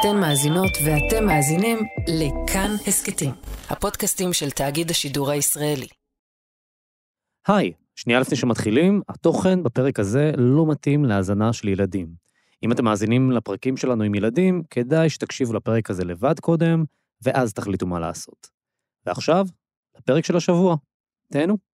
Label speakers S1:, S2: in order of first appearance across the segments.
S1: אתן מאזינות ואתם מאזינים לכאן הסכתים, הפודקאסטים של תאגיד השידור הישראלי.
S2: היי, שנייה לפני שמתחילים, התוכן בפרק הזה לא מתאים להאזנה של ילדים. אם אתם מאזינים לפרקים שלנו עם ילדים, כדאי שתקשיבו לפרק הזה לבד קודם, ואז תחליטו מה לעשות. ועכשיו, לפרק של השבוע. תהנו.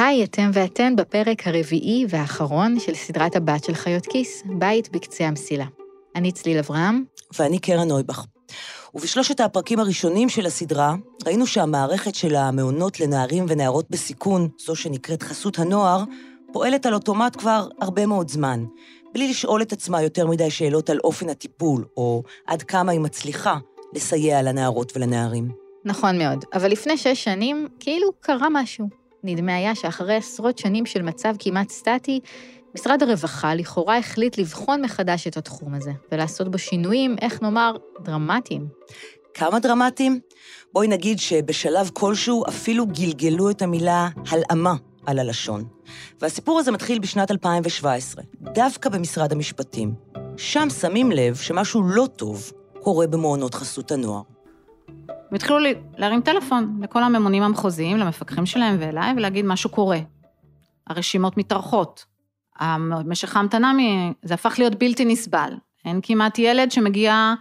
S3: היי, אתם ואתן בפרק הרביעי והאחרון של סדרת הבת של חיות כיס, בית בקצה המסילה. אני צליל אברהם.
S4: ואני קרן נויבך. ובשלושת הפרקים הראשונים של הסדרה, ראינו שהמערכת של המעונות לנערים ונערות בסיכון, זו שנקראת חסות הנוער, פועלת על אוטומט כבר הרבה מאוד זמן, בלי לשאול את עצמה יותר מדי שאלות על אופן הטיפול, או עד כמה היא מצליחה לסייע לנערות ולנערים.
S3: נכון מאוד, אבל לפני שש שנים כאילו קרה משהו. נדמה היה שאחרי עשרות שנים של מצב כמעט סטטי, משרד הרווחה לכאורה החליט לבחון מחדש את התחום הזה, ולעשות בו שינויים, איך נאמר, דרמטיים.
S4: כמה דרמטיים? בואי נגיד שבשלב כלשהו אפילו גלגלו את המילה הלאמה על הלשון. והסיפור הזה מתחיל בשנת 2017, דווקא במשרד המשפטים. שם שמים לב שמשהו לא טוב קורה במעונות חסות הנוער.
S5: הם התחילו להרים טלפון לכל הממונים המחוזיים, למפקחים שלהם ואליי, ולהגיד משהו קורה. הרשימות מתארכות. משך ההמתנה, זה הפך להיות בלתי נסבל. אין כמעט ילד שמגיע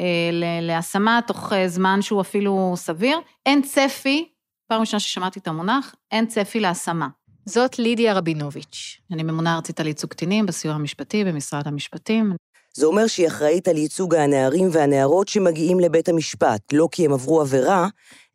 S5: אה, להשמה תוך אה, זמן שהוא אפילו סביר. אין צפי, פעם ראשונה ששמעתי את המונח, אין צפי להשמה.
S3: זאת לידיה רבינוביץ'.
S5: אני ממונה ארצית על ייצוג קטינים בסיוע המשפטי במשרד המשפטים.
S4: זה אומר שהיא אחראית על ייצוג הנערים והנערות שמגיעים לבית המשפט, לא כי הם עברו עבירה,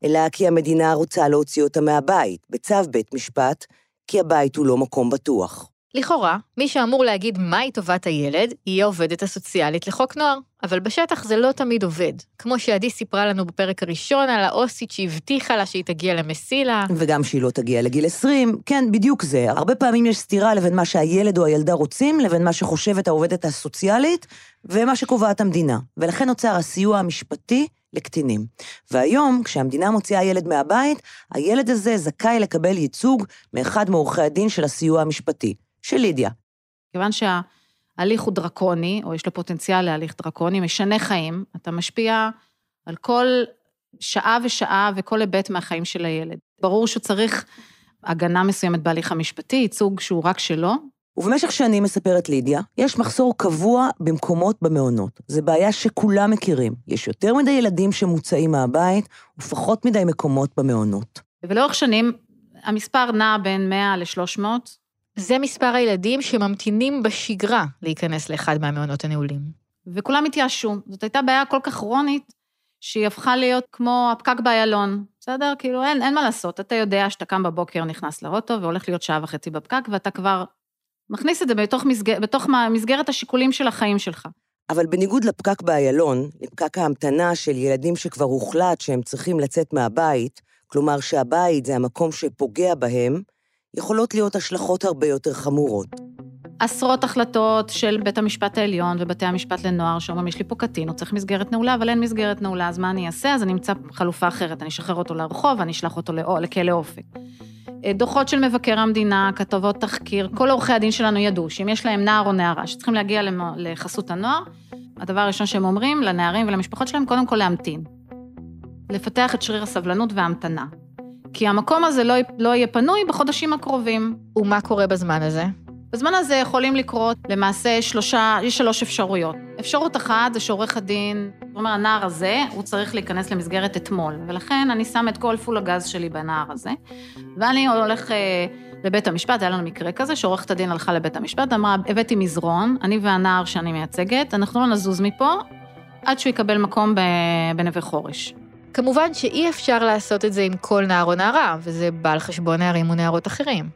S4: אלא כי המדינה רוצה להוציא אותם מהבית, בצו בית משפט, כי הבית הוא לא מקום בטוח.
S3: לכאורה, מי שאמור להגיד מהי טובת הילד, היא העובדת הסוציאלית לחוק נוער. אבל בשטח זה לא תמיד עובד. כמו שעדי סיפרה לנו בפרק הראשון על האוסית שהבטיחה לה שהיא תגיע למסילה.
S4: וגם שהיא לא תגיע לגיל 20, כן, בדיוק זה. הרבה פעמים יש סתירה לבין מה שהילד או הילדה רוצים, לבין מה שחושבת העובדת הסוציאלית, ומה שקובעת המדינה. ולכן נוצר הסיוע המשפטי לקטינים. והיום, כשהמדינה מוציאה ילד מהבית, הילד הזה זכאי לקבל ייצוג מאחד מעורכי הדין של הסיוע המשפטי. של לידיה.
S5: כיוון שההליך הוא דרקוני, או יש לו פוטנציאל להליך דרקוני, משנה חיים, אתה משפיע על כל שעה ושעה וכל היבט מהחיים של הילד. ברור שצריך הגנה מסוימת בהליך המשפטי, ייצוג שהוא רק שלו.
S4: ובמשך שנים, מספרת לידיה, יש מחסור קבוע במקומות במעונות. זו בעיה שכולם מכירים. יש יותר מדי ילדים שמוצאים מהבית, ופחות מדי מקומות במעונות.
S5: ולאורך שנים, המספר נע בין 100 ל-300,
S3: זה מספר הילדים שממתינים בשגרה להיכנס לאחד מהמעונות הנעולים.
S5: וכולם התייאשו. זאת הייתה בעיה כל כך כרונית, שהיא הפכה להיות כמו הפקק באיילון, בסדר? כאילו, אין, אין מה לעשות. אתה יודע שאתה קם בבוקר, נכנס לאוטו, והולך להיות שעה וחצי בפקק, ואתה כבר מכניס את זה בתוך, מסגר, בתוך מסגרת השיקולים של החיים שלך.
S4: אבל בניגוד לפקק באיילון, לפקק ההמתנה של ילדים שכבר הוחלט שהם צריכים לצאת מהבית, כלומר שהבית זה המקום שפוגע בהם, יכולות להיות השלכות הרבה יותר חמורות.
S5: עשרות החלטות של בית המשפט העליון ובתי המשפט לנוער, שאומרים, יש לי פה קטין, הוא צריך מסגרת נעולה, אבל אין מסגרת נעולה, אז מה אני אעשה? אז אני אמצא חלופה אחרת, אני אשחרר אותו לרחוב, אני אשלח אותו לכלא אופק. אה, דוחות של מבקר המדינה, כתובות תחקיר, כל עורכי הדין שלנו ידעו שאם יש להם נער או נערה שצריכים להגיע לחסות הנוער, הדבר הראשון שהם אומרים לנערים ולמשפחות שלהם, קודם כל להמתין. לפתח את שריר הסבלנות וההמתנה. כי המקום הזה לא, לא יהיה פנוי בחודשים הקרובים.
S3: ומה קורה בזמן הזה?
S5: בזמן הזה יכולים לקרות למעשה שלושה, יש שלוש אפשרויות. אפשרות אחת זה שעורך הדין, זאת אומרת, הנער הזה, הוא צריך להיכנס למסגרת אתמול, ולכן אני שם את כל פול הגז שלי בנער הזה, ואני הולך אה, לבית המשפט, היה לנו מקרה כזה, שעורכת הדין הלכה לבית המשפט, אמרה, הבאתי מזרון, אני והנער שאני מייצגת, אנחנו לא נזוז מפה עד שהוא יקבל מקום בנווה חורש.
S3: כמובן שאי אפשר לעשות את זה עם כל נער או נערה, וזה בא על חשבון נערים ונערות אחרים.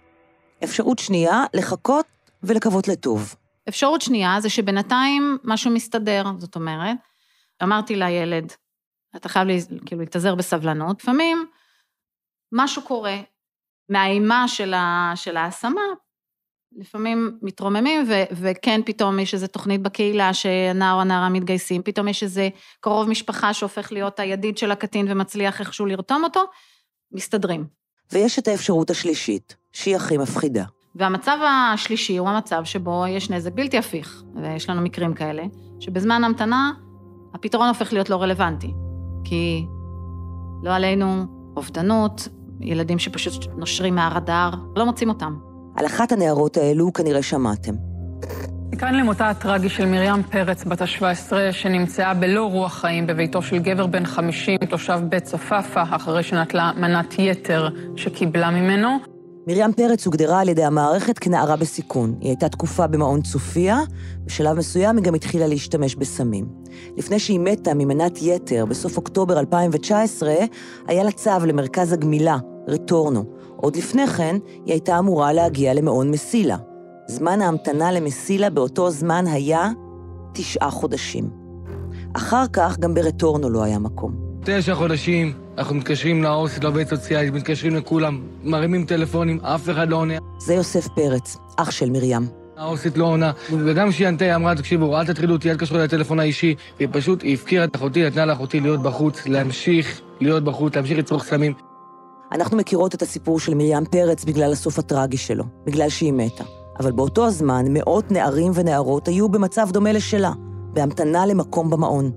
S4: אפשרות שנייה, לחכות ולקוות לטוב.
S5: אפשרות שנייה זה שבינתיים משהו מסתדר, זאת אומרת, אמרתי לילד, אתה חייב לי, כאילו להתאזר בסבלנות, לפעמים משהו קורה מהאימה של, של ההשמה, לפעמים מתרוממים, ו- וכן, פתאום יש איזו תוכנית בקהילה שנער או נערה מתגייסים, פתאום יש איזה קרוב משפחה שהופך להיות הידיד של הקטין ומצליח איכשהו לרתום אותו, מסתדרים.
S4: ויש את האפשרות השלישית, שהיא הכי מפחידה.
S5: והמצב השלישי הוא המצב שבו יש נזק בלתי הפיך, ויש לנו מקרים כאלה, שבזמן המתנה הפתרון הופך להיות לא רלוונטי. כי לא עלינו, אובדנות, ילדים שפשוט נושרים מהרדאר, לא מוצאים אותם.
S4: על אחת הנערות האלו כנראה שמעתם.
S6: מכאן למותה הטרגי של מרים פרץ, בת ה-17, שנמצאה בלא רוח חיים בביתו של גבר בן 50, תושב בית צפאפא, אחרי שנטלה מנת יתר שקיבלה ממנו.
S4: מרים פרץ הוגדרה על ידי המערכת כנערה בסיכון. היא הייתה תקופה במעון צופיה, בשלב מסוים היא גם התחילה להשתמש בסמים. לפני שהיא מתה ממנת יתר בסוף אוקטובר 2019, היה לה צו למרכז הגמילה, רטורנו. עוד לפני כן, היא הייתה אמורה להגיע למעון מסילה. זמן ההמתנה למסילה באותו זמן היה תשעה חודשים. אחר כך גם ברטורנו לא היה מקום.
S7: תשע חודשים, אנחנו מתקשרים לעו"סית, לעובדת סוציאלית, מתקשרים לכולם, מרימים טלפונים, אף אחד לא עונה.
S4: זה יוסף פרץ, אח של מרים.
S7: העו"סית לא עונה, וגם כשהיא ענתה, היא אמרה, תקשיבו, אל תטרידו אותי, אל תקשרו לטלפון האישי, והיא פשוט הפקירה את אחותי, נתנה לאחותי להיות בחוץ, להמשיך להיות בחוץ, להמשיך לצרוך סמים.
S4: אנחנו מכירות את הסיפור של מרים פרץ בגלל הסוף הטרגי שלו, בגלל שהיא מתה. אבל באותו הזמן, מאות נערים ונערות היו במצב דומה לשלה, בהמתנה למקום במעון.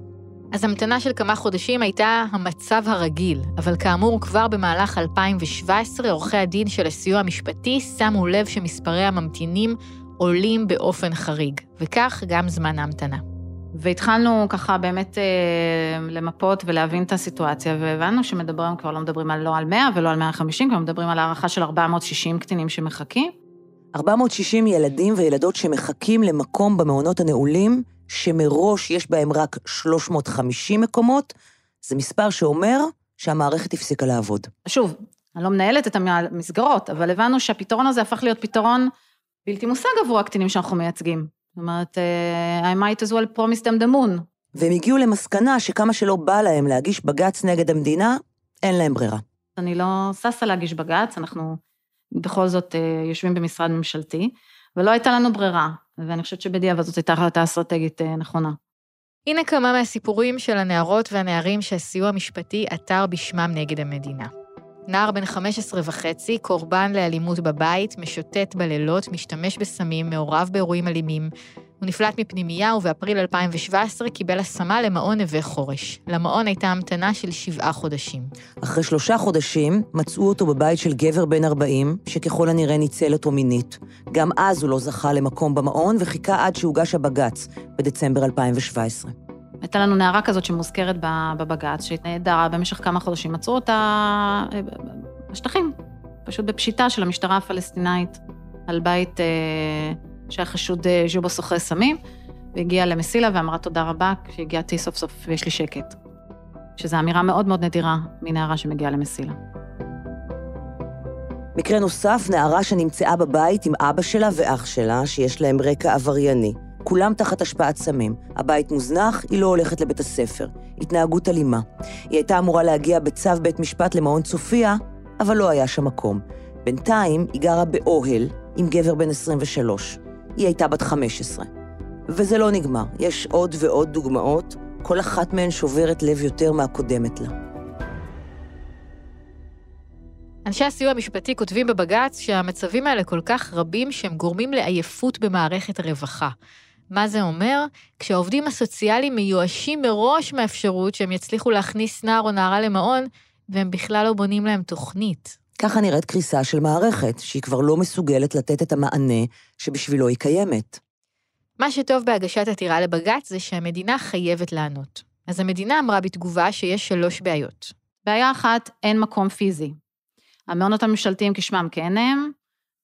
S3: אז המתנה של כמה חודשים הייתה המצב הרגיל, אבל כאמור, כבר במהלך 2017, עורכי הדין של הסיוע המשפטי שמו לב שמספרי הממתינים עולים באופן חריג, וכך גם זמן ההמתנה.
S5: והתחלנו ככה באמת אה, למפות ולהבין את הסיטואציה, והבנו שמדברים, כבר לא מדברים על, לא על 100 ולא על 150, כבר מדברים על הערכה של 460 קטינים שמחכים.
S4: 460 ילדים וילדות שמחכים למקום במעונות הנעולים, שמראש יש בהם רק 350 מקומות, זה מספר שאומר שהמערכת הפסיקה לעבוד.
S5: שוב, אני לא מנהלת את המסגרות, אבל הבנו שהפתרון הזה הפך להיות פתרון בלתי מושג עבור הקטינים שאנחנו מייצגים. זאת אומרת, אה, I might as well promise them the moon.
S4: והם הגיעו למסקנה שכמה שלא בא להם להגיש בג"ץ נגד המדינה, אין להם ברירה.
S5: אני לא ששה להגיש בג"ץ, אנחנו בכל זאת אה, יושבים במשרד ממשלתי, ולא הייתה לנו ברירה, ואני חושבת שבדיעבד זאת הייתה החלטה אסטרטגית אה, נכונה.
S3: הנה כמה מהסיפורים של הנערות והנערים שהסיוע המשפטי עתר בשמם נגד המדינה. נער בן 15 וחצי, קורבן לאלימות בבית, משוטט בלילות, משתמש בסמים, מעורב באירועים אלימים. הוא נפלט מפנימייה ובאפריל 2017 קיבל השמה למעון נווה חורש. למעון הייתה המתנה של שבעה חודשים.
S4: אחרי שלושה חודשים מצאו אותו בבית של גבר בן 40, שככל הנראה ניצל אותו מינית. גם אז הוא לא זכה למקום במעון וחיכה עד שהוגש הבג"ץ, בדצמבר 2017.
S5: הייתה לנו נערה כזאת שמוזכרת בבג"ץ, שהתנהדרה במשך כמה חודשים, מצאו אותה אה, בשטחים, פשוט בפשיטה של המשטרה הפלסטינאית על בית אה, שהיה חשוד אה, ז'ובה סוחרי סמים, והגיעה למסילה ואמרה תודה רבה, כשהגעתי סוף סוף ויש לי שקט. שזו אמירה מאוד מאוד נדירה מנערה שמגיעה למסילה.
S4: מקרה נוסף, נערה שנמצאה בבית עם אבא שלה ואח שלה, שיש להם רקע עברייני. כולם תחת השפעת סמים. הבית מוזנח, היא לא הולכת לבית הספר. התנהגות אלימה. היא הייתה אמורה להגיע בצו בית משפט למעון צופיה, אבל לא היה שם מקום. בינתיים היא גרה באוהל עם גבר בן 23. היא הייתה בת 15. וזה לא נגמר, יש עוד ועוד דוגמאות, כל אחת מהן שוברת לב יותר מהקודמת לה.
S3: אנשי הסיוע המשפטי כותבים בבג"ץ שהמצבים האלה כל כך רבים שהם גורמים לעייפות במערכת הרווחה. מה זה אומר? כשהעובדים הסוציאליים מיואשים מראש מהאפשרות שהם יצליחו להכניס נער או נערה למעון, והם בכלל לא בונים להם תוכנית.
S4: ככה נראית קריסה של מערכת, שהיא כבר לא מסוגלת לתת את המענה שבשבילו היא קיימת.
S3: מה שטוב בהגשת עתירה לבג"ץ זה שהמדינה חייבת לענות. אז המדינה אמרה בתגובה שיש שלוש בעיות.
S5: בעיה אחת, אין מקום פיזי. המעונות הממשלתיים כשמם כן הם,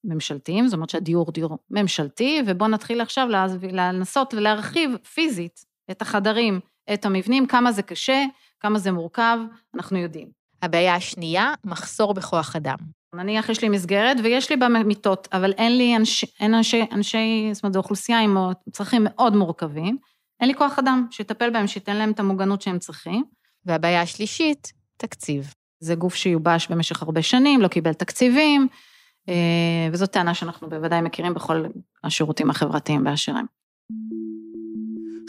S5: ממשלתיים, זאת אומרת שהדיור דיור ממשלתי, ובואו נתחיל עכשיו לנסות ולהרחיב פיזית את החדרים, את המבנים, כמה זה קשה, כמה זה מורכב, אנחנו יודעים.
S3: הבעיה השנייה, מחסור בכוח אדם.
S5: נניח יש לי מסגרת ויש לי בה מיטות, אבל אין לי אנשי, אין אנשי, אנשי, זאת אומרת, זו אוכלוסייה עם צרכים מאוד מורכבים, אין לי כוח אדם שיטפל בהם, שייתן להם את המוגנות שהם צריכים.
S3: והבעיה השלישית, תקציב.
S5: זה גוף שיובש במשך הרבה שנים, לא קיבל תקציבים, אה, וזאת טענה שאנחנו בוודאי מכירים בכל השירותים החברתיים באשר הם.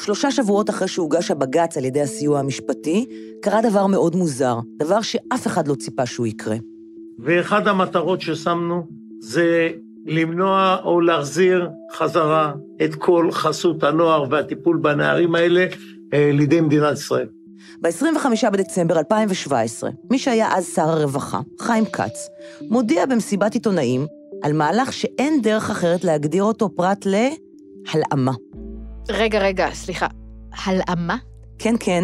S4: שלושה שבועות אחרי שהוגש הבג"ץ על ידי הסיוע המשפטי, קרה דבר מאוד מוזר, דבר שאף אחד לא ציפה שהוא יקרה.
S8: ואחד המטרות ששמנו זה למנוע או להחזיר חזרה את כל חסות הנוער והטיפול בנערים האלה אה, לידי מדינת ישראל.
S4: ב-25 בדצמבר 2017, מי שהיה אז שר הרווחה, חיים כץ, מודיע במסיבת עיתונאים על מהלך שאין דרך אחרת להגדיר אותו פרט להלאמה.
S3: רגע, רגע, סליחה. הלאמה?
S4: כן, כן,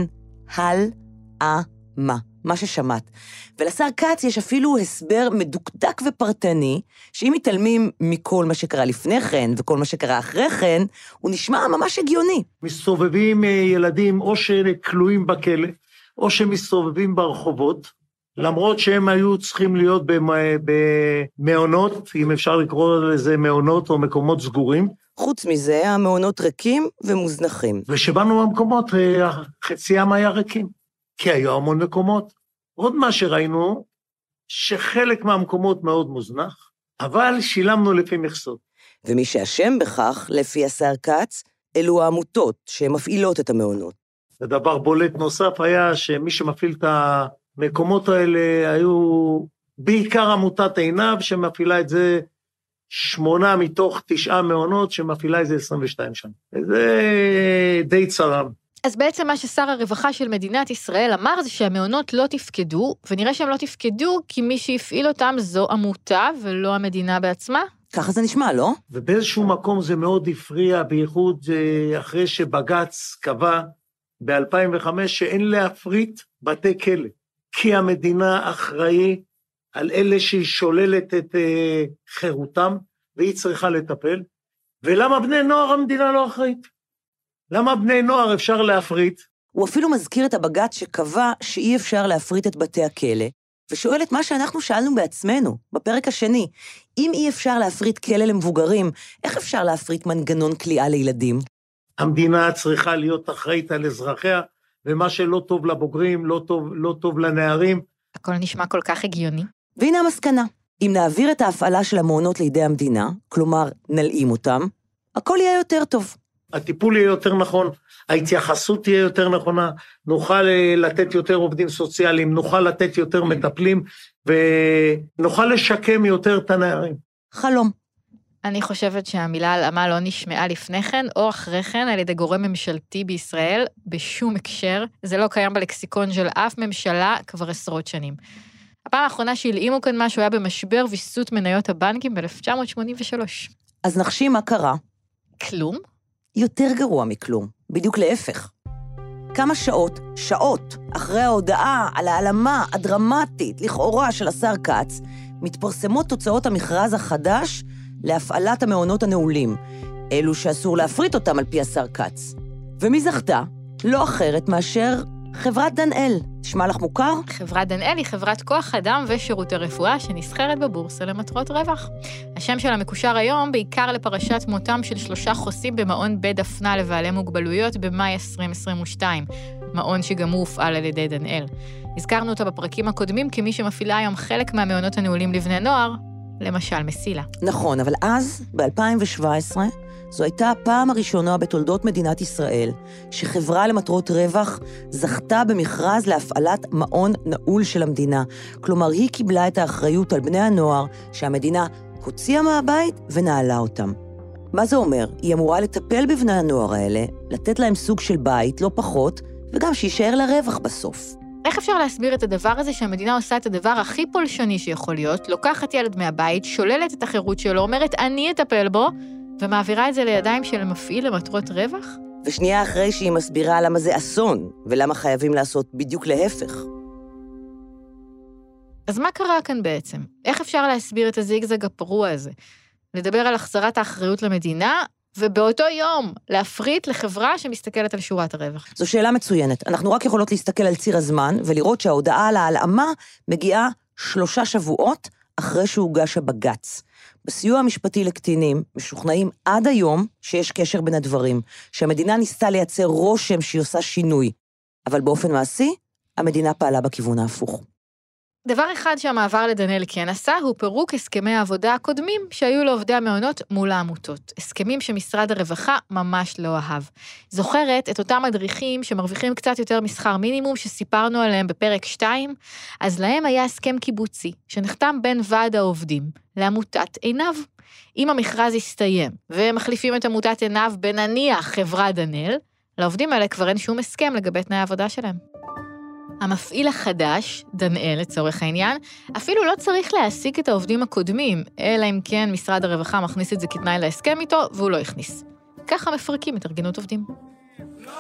S4: הלאמה, מה ששמעת. ולשר כץ יש אפילו הסבר מדוקדק ופרטני, שאם מתעלמים מכל מה שקרה לפני כן וכל מה שקרה אחרי כן, הוא נשמע ממש הגיוני.
S8: מסתובבים אה, ילדים או שכלואים בכלא, או שמסתובבים ברחובות, למרות שהם היו צריכים להיות במ- במעונות, אם אפשר לקרוא לזה מעונות או מקומות סגורים,
S4: חוץ מזה, המעונות ריקים ומוזנחים.
S8: וכשבאנו למקומות, אה, חציים היה ריקים, כי היו המון מקומות. עוד מה שראינו, שחלק מהמקומות מאוד מוזנח, אבל שילמנו לפי מכסות.
S4: ומי שאשם בכך, לפי השר כץ, אלו העמותות שמפעילות את המעונות.
S8: ודבר בולט נוסף היה שמי שמפעיל את המקומות האלה היו בעיקר עמותת עינב, שמפעילה את זה שמונה מתוך תשעה מעונות, שמפעילה את זה 22 שנה. זה די צרם.
S3: אז בעצם מה ששר הרווחה של מדינת ישראל אמר זה שהמעונות לא תפקדו, ונראה שהם לא תפקדו כי מי שהפעיל אותם זו עמותה ולא המדינה בעצמה.
S4: ככה זה נשמע, לא?
S8: ובאיזשהו מקום זה מאוד הפריע, בייחוד אה, אחרי שבג"ץ קבע ב-2005 שאין להפריט בתי כלא, כי המדינה אחראי על אלה שהיא שוללת את אה, חירותם, והיא צריכה לטפל. ולמה בני נוער המדינה לא אחראית? למה בני נוער אפשר להפריט?
S4: הוא אפילו מזכיר את הבג"ץ שקבע שאי אפשר להפריט את בתי הכלא, ושואל את מה שאנחנו שאלנו בעצמנו, בפרק השני. אם אי אפשר להפריט כלא למבוגרים, איך אפשר להפריט מנגנון כליאה לילדים?
S8: המדינה צריכה להיות אחראית על אזרחיה, ומה שלא טוב לבוגרים, לא טוב, לא טוב לנערים.
S3: הכל נשמע כל כך הגיוני.
S4: והנה המסקנה. אם נעביר את ההפעלה של המעונות לידי המדינה, כלומר, נלאים אותם, הכל יהיה יותר טוב.
S8: הטיפול יהיה יותר נכון, ההתייחסות תהיה יותר נכונה, נוכל אה, לתת יותר עובדים סוציאליים, נוכל לתת יותר מטפלים, ונוכל לשקם יותר את הנערים.
S4: חלום.
S3: אני חושבת שהמילה הלאמה לא נשמעה לפני כן או אחרי כן על ידי גורם ממשלתי בישראל בשום הקשר. זה לא קיים בלקסיקון של אף ממשלה כבר עשרות שנים. הפעם האחרונה שהלאימו כאן משהו היה במשבר ויסות מניות הבנקים ב-1983.
S4: אז נחשים מה קרה.
S3: כלום?
S4: יותר גרוע מכלום, בדיוק להפך. כמה שעות, שעות, אחרי ההודעה על ההעלמה הדרמטית, לכאורה, של השר כץ, מתפרסמות תוצאות המכרז החדש להפעלת המעונות הנעולים, אלו שאסור להפריט אותם על פי השר כץ. ומי זכתה? לא אחרת מאשר חברת דנאל. נשמע לך מוכר?
S3: חברת דנאל היא חברת כוח אדם ושירותי רפואה שנסחרת בבורסה למטרות רווח. השם שלה מקושר היום בעיקר לפרשת מותם של שלושה חוסים במעון בית דפנה לבעלי מוגבלויות במאי 2022, מעון שגם הוא הופעל על ידי דנאל. הזכרנו אותה בפרקים הקודמים כמי שמפעילה היום חלק מהמעונות הנעולים לבני נוער, למשל מסילה.
S4: נכון, אבל אז, ב-2017, זו הייתה הפעם הראשונה בתולדות מדינת ישראל שחברה למטרות רווח זכתה במכרז להפעלת מעון נעול של המדינה. כלומר, היא קיבלה את האחריות על בני הנוער שהמדינה הוציאה מהבית ונעלה אותם. מה זה אומר? היא אמורה לטפל בבני הנוער האלה, לתת להם סוג של בית, לא פחות, וגם שיישאר לה רווח בסוף.
S3: איך אפשר להסביר את הדבר הזה שהמדינה עושה את הדבר הכי פולשני שיכול להיות, לוקחת ילד מהבית, שוללת את החירות שלו, אומרת אני אטפל בו, ומעבירה את זה לידיים של מפעיל למטרות רווח?
S4: ושנייה אחרי שהיא מסבירה למה זה אסון, ולמה חייבים לעשות בדיוק להפך.
S3: אז מה קרה כאן בעצם? איך אפשר להסביר את הזיגזג הפרוע הזה? לדבר על החזרת האחריות למדינה, ובאותו יום להפריט לחברה שמסתכלת על שורת הרווח.
S4: זו שאלה מצוינת. אנחנו רק יכולות להסתכל על ציר הזמן ולראות שההודעה על ההלאמה מגיעה שלושה שבועות אחרי שהוגש הבג"ץ. בסיוע המשפטי לקטינים משוכנעים עד היום שיש קשר בין הדברים, שהמדינה ניסתה לייצר רושם שהיא עושה שינוי, אבל באופן מעשי, המדינה פעלה בכיוון ההפוך.
S3: דבר אחד שהמעבר לדנאל כן עשה, הוא פירוק הסכמי העבודה הקודמים שהיו לעובדי המעונות מול העמותות. הסכמים שמשרד הרווחה ממש לא אהב. זוכרת את אותם מדריכים שמרוויחים קצת יותר משכר מינימום שסיפרנו עליהם בפרק 2? אז להם היה הסכם קיבוצי, שנחתם בין ועד העובדים לעמותת עינב. אם המכרז יסתיים, והם מחליפים את עמותת עינב בנניח חברה דנאל, לעובדים האלה כבר אין שום הסכם לגבי תנאי העבודה שלהם. המפעיל החדש, דנאל לצורך העניין, אפילו לא צריך להעסיק את העובדים הקודמים, אלא אם כן משרד הרווחה מכניס את זה כתנאי להסכם איתו, והוא לא הכניס. ככה מפרקים התארגנות עובדים.
S9: לא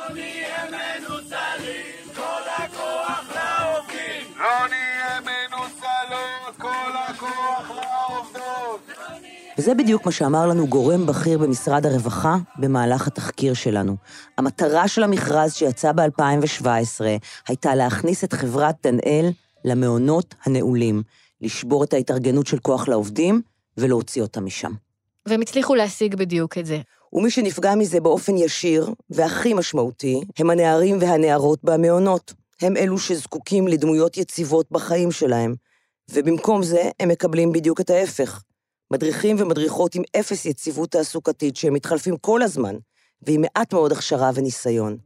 S4: וזה בדיוק מה שאמר לנו גורם בכיר במשרד הרווחה במהלך התחקיר שלנו. המטרה של המכרז שיצא ב-2017 הייתה להכניס את חברת דנאל למעונות הנעולים, לשבור את ההתארגנות של כוח לעובדים ולהוציא אותם משם.
S3: והם הצליחו להשיג בדיוק את זה.
S4: ומי שנפגע מזה באופן ישיר והכי משמעותי הם הנערים והנערות במעונות. הם אלו שזקוקים לדמויות יציבות בחיים שלהם, ובמקום זה הם מקבלים בדיוק את ההפך. מדריכים ומדריכות עם אפס יציבות תעסוקתית שהם מתחלפים כל הזמן, ועם מעט מאוד הכשרה וניסיון.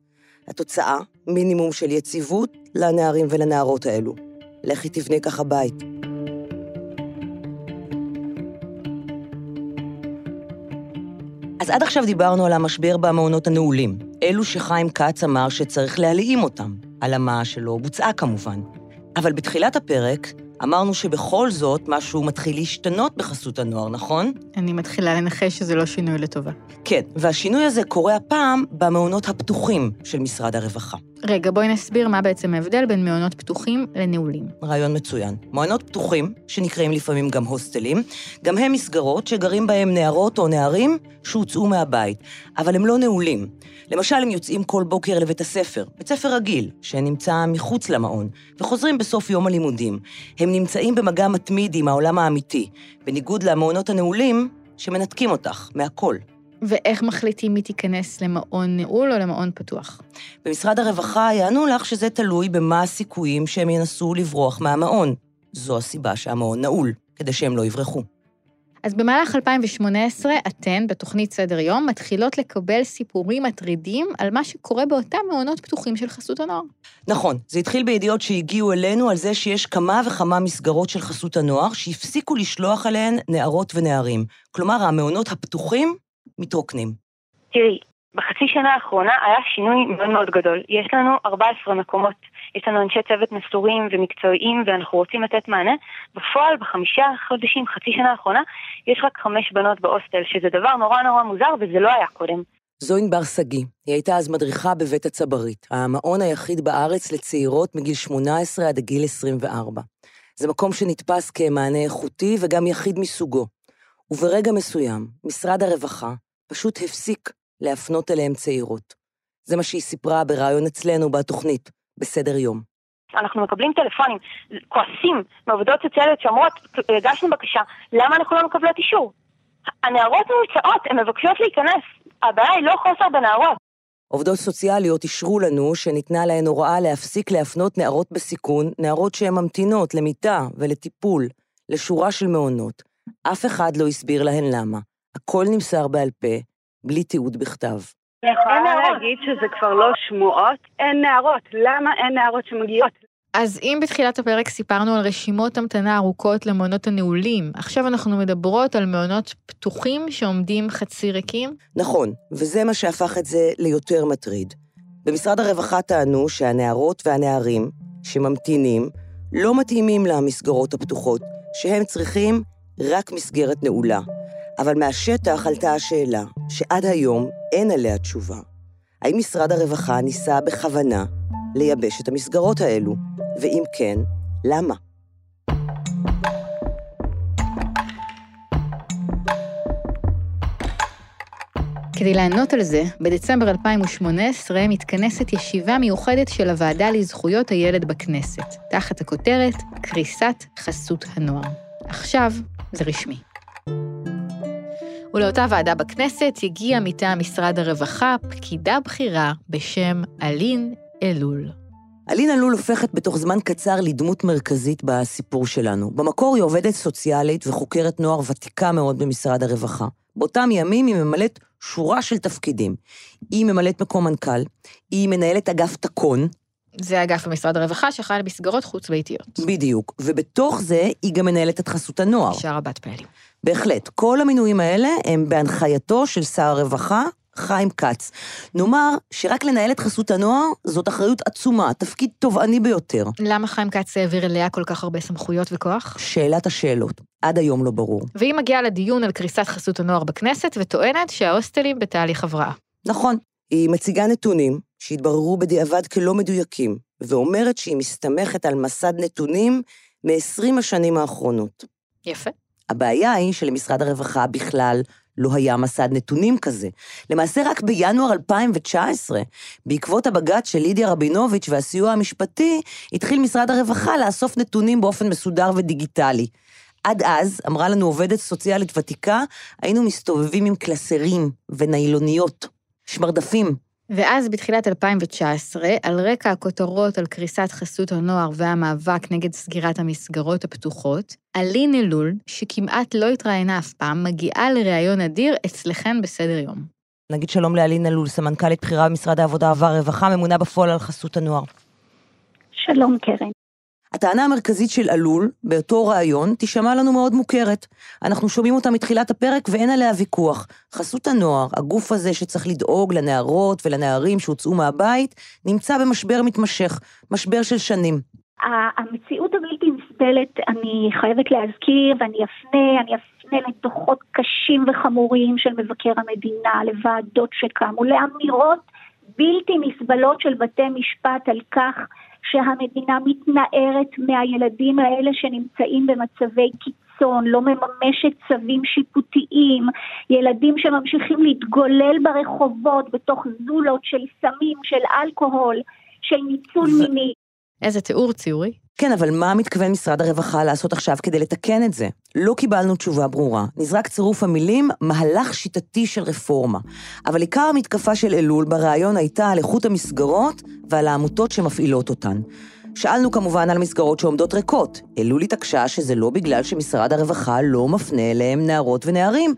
S4: התוצאה, מינימום של יציבות לנערים ולנערות האלו. לכי תבנה ככה בית. אז עד עכשיו דיברנו על המשבר במעונות הנעולים, אלו שחיים כץ אמר שצריך להלאים אותם, הלאמה שלא בוצעה כמובן. אבל בתחילת הפרק אמרנו שבכל זאת משהו מתחיל להשתנות בחסות הנוער, נכון?
S3: אני מתחילה לנחש שזה לא שינוי לטובה.
S4: כן, והשינוי הזה קורה הפעם במעונות הפתוחים של משרד הרווחה.
S3: רגע, בואי נסביר מה בעצם ההבדל בין מעונות פתוחים לנעולים.
S4: רעיון מצוין. מעונות פתוחים, שנקראים לפעמים גם הוסטלים, גם הם מסגרות שגרים בהם נערות או נערים שהוצאו מהבית, אבל הם לא נעולים. למשל, הם יוצאים כל בוקר לבית הספר, בית ספר רגיל, שנמצא מחוץ למעון, וחוזרים בסוף יום הלימודים. הם נמצאים במגע מתמיד עם העולם האמיתי, בניגוד למעונות הנעולים, שמנתקים אותך מהכל.
S3: ואיך מחליטים מי תיכנס למעון נעול או למעון פתוח?
S4: במשרד הרווחה יענו לך שזה תלוי במה הסיכויים שהם ינסו לברוח מהמעון. זו הסיבה שהמעון נעול, כדי שהם לא יברחו.
S3: אז במהלך 2018, אתן, בתוכנית סדר יום, מתחילות לקבל סיפורים מטרידים על מה שקורה באותם מעונות פתוחים של חסות הנוער.
S4: נכון, זה התחיל בידיעות שהגיעו אלינו על זה שיש כמה וכמה מסגרות של חסות הנוער שהפסיקו לשלוח אליהן נערות ונערים. כלומר, המעונות הפתוחים מתרוקנים.
S10: תראי, בחצי שנה האחרונה היה שינוי מאוד מאוד גדול. יש לנו 14 מקומות, יש לנו אנשי צוות מסורים ומקצועיים ואנחנו רוצים לתת מענה. בפועל, בחמישה חודשים, חצי שנה האחרונה, יש רק חמש בנות בהוסטל, שזה דבר נורא נורא מוזר וזה לא היה קודם.
S4: זו ענבר שגיא, היא הייתה אז מדריכה בבית הצברית, המעון היחיד בארץ לצעירות מגיל 18 עד גיל 24. זה מקום שנתפס כמענה איכותי וגם יחיד מסוגו. וברגע מסוים, משרד הרווחה פשוט הפסיק להפנות אליהם צעירות. זה מה שהיא סיפרה בריאיון אצלנו בתוכנית, בסדר יום.
S10: אנחנו מקבלים טלפונים, כועסים מעובדות סוציאליות שאומרות, הגשנו בקשה, למה אנחנו לא מקבלות אישור? הנערות נמצאות, הן מבקשות להיכנס. הבעיה היא לא חוסר בנערות.
S4: עובדות סוציאליות אישרו לנו שניתנה להן הוראה להפסיק להפנות נערות בסיכון, נערות שהן ממתינות למיטה ולטיפול, לשורה של מעונות. אף אחד לא הסביר להן למה. הכל נמסר בעל פה, בלי תיעוד בכתב.
S11: אני יכולה להגיד שזה כבר לא שמועות, אין נערות. למה אין נערות שמגיעות?
S3: אז אם בתחילת הפרק סיפרנו על רשימות המתנה ארוכות למעונות הנעולים, עכשיו אנחנו מדברות על מעונות פתוחים שעומדים חצי ריקים?
S4: נכון, וזה מה שהפך את זה ליותר מטריד. במשרד הרווחה טענו שהנערות והנערים שממתינים לא מתאימים למסגרות הפתוחות, שהם צריכים רק מסגרת נעולה. אבל מהשטח עלתה השאלה, שעד היום אין עליה תשובה. האם משרד הרווחה ניסה בכוונה לייבש את המסגרות האלו? ואם כן, למה?
S3: כדי לענות על זה, בדצמבר 2018 מתכנסת ישיבה מיוחדת של הוועדה לזכויות הילד בכנסת, תחת הכותרת קריסת חסות הנוער. עכשיו זה רשמי. ולאותה ועדה בכנסת הגיעה מטעם משרד הרווחה פקידה בכירה בשם אלין אלול.
S4: אלינה לול הופכת בתוך זמן קצר לדמות מרכזית בסיפור שלנו. במקור היא עובדת סוציאלית וחוקרת נוער ותיקה מאוד במשרד הרווחה. באותם ימים היא ממלאת שורה של תפקידים. היא ממלאת מקום מנכ"ל, היא מנהלת אגף תקון,
S3: זה אגף במשרד הרווחה שאחראי למסגרות חוץ-ביתיות.
S4: בדיוק, ובתוך זה היא גם מנהלת את חסות הנוער.
S3: אישה רבת פעלים.
S4: בהחלט. כל המינויים האלה הם בהנחייתו של שר הרווחה, חיים כץ. נאמר שרק לנהל את חסות הנוער זאת אחריות עצומה, תפקיד תובעני ביותר.
S3: למה חיים כץ העביר אליה כל כך הרבה סמכויות וכוח?
S4: שאלת השאלות, עד היום לא ברור.
S3: והיא מגיעה לדיון על קריסת חסות הנוער בכנסת וטוענת שההוסטלים בתהליך הבראה.
S4: נכון, היא מציגה נתונים שהתבררו בדיעבד כלא מדויקים, ואומרת שהיא מסתמכת על מסד נתונים מ-20 השנים האחרונות.
S3: יפה.
S4: הבעיה היא שלמשרד הרווחה בכלל לא היה מסד נתונים כזה. למעשה רק בינואר 2019, בעקבות הבג"ץ של לידיה רבינוביץ' והסיוע המשפטי, התחיל משרד הרווחה לאסוף נתונים באופן מסודר ודיגיטלי. עד אז, אמרה לנו עובדת סוציאלית ותיקה, היינו מסתובבים עם קלסרים וניילוניות, שמרדפים.
S3: ואז בתחילת 2019, על רקע הכותרות על קריסת חסות הנוער והמאבק נגד סגירת המסגרות הפתוחות, אלין אלול, שכמעט לא התראיינה אף פעם, מגיעה לראיון אדיר אצלכן בסדר יום.
S4: נגיד שלום לאלין אלול, סמנכ"לית בכירה במשרד העבודה והרווחה, ממונה בפועל על חסות הנוער.
S12: שלום, קרן.
S4: הטענה המרכזית של אלול, באותו ראיון, תישמע לנו מאוד מוכרת. אנחנו שומעים אותה מתחילת הפרק ואין עליה ויכוח. חסות הנוער, הגוף הזה שצריך לדאוג לנערות ולנערים שהוצאו מהבית, נמצא במשבר מתמשך, משבר של שנים.
S12: המציאות הבלתי נסבלת, אני חייבת להזכיר, ואני אפנה, אני אפנה לדוחות קשים וחמורים של מבקר המדינה, לוועדות שקמו, לאמירות בלתי נסבלות של בתי משפט על כך שהמדינה מתנערת מהילדים האלה שנמצאים במצבי קיצון, לא מממשת צווים שיפוטיים, ילדים שממשיכים להתגולל ברחובות בתוך זולות של סמים, של אלכוהול, של ניצול ו... מיני.
S3: איזה תיאור ציורי.
S4: כן, אבל מה מתכוון משרד הרווחה לעשות עכשיו כדי לתקן את זה? לא קיבלנו תשובה ברורה. נזרק צירוף המילים, מהלך שיטתי של רפורמה. אבל עיקר המתקפה של אלול בריאיון הייתה על איכות המסגרות ועל העמותות שמפעילות אותן. שאלנו כמובן על מסגרות שעומדות ריקות. אלול התעקשה שזה לא בגלל שמשרד הרווחה לא מפנה אליהם נערות ונערים,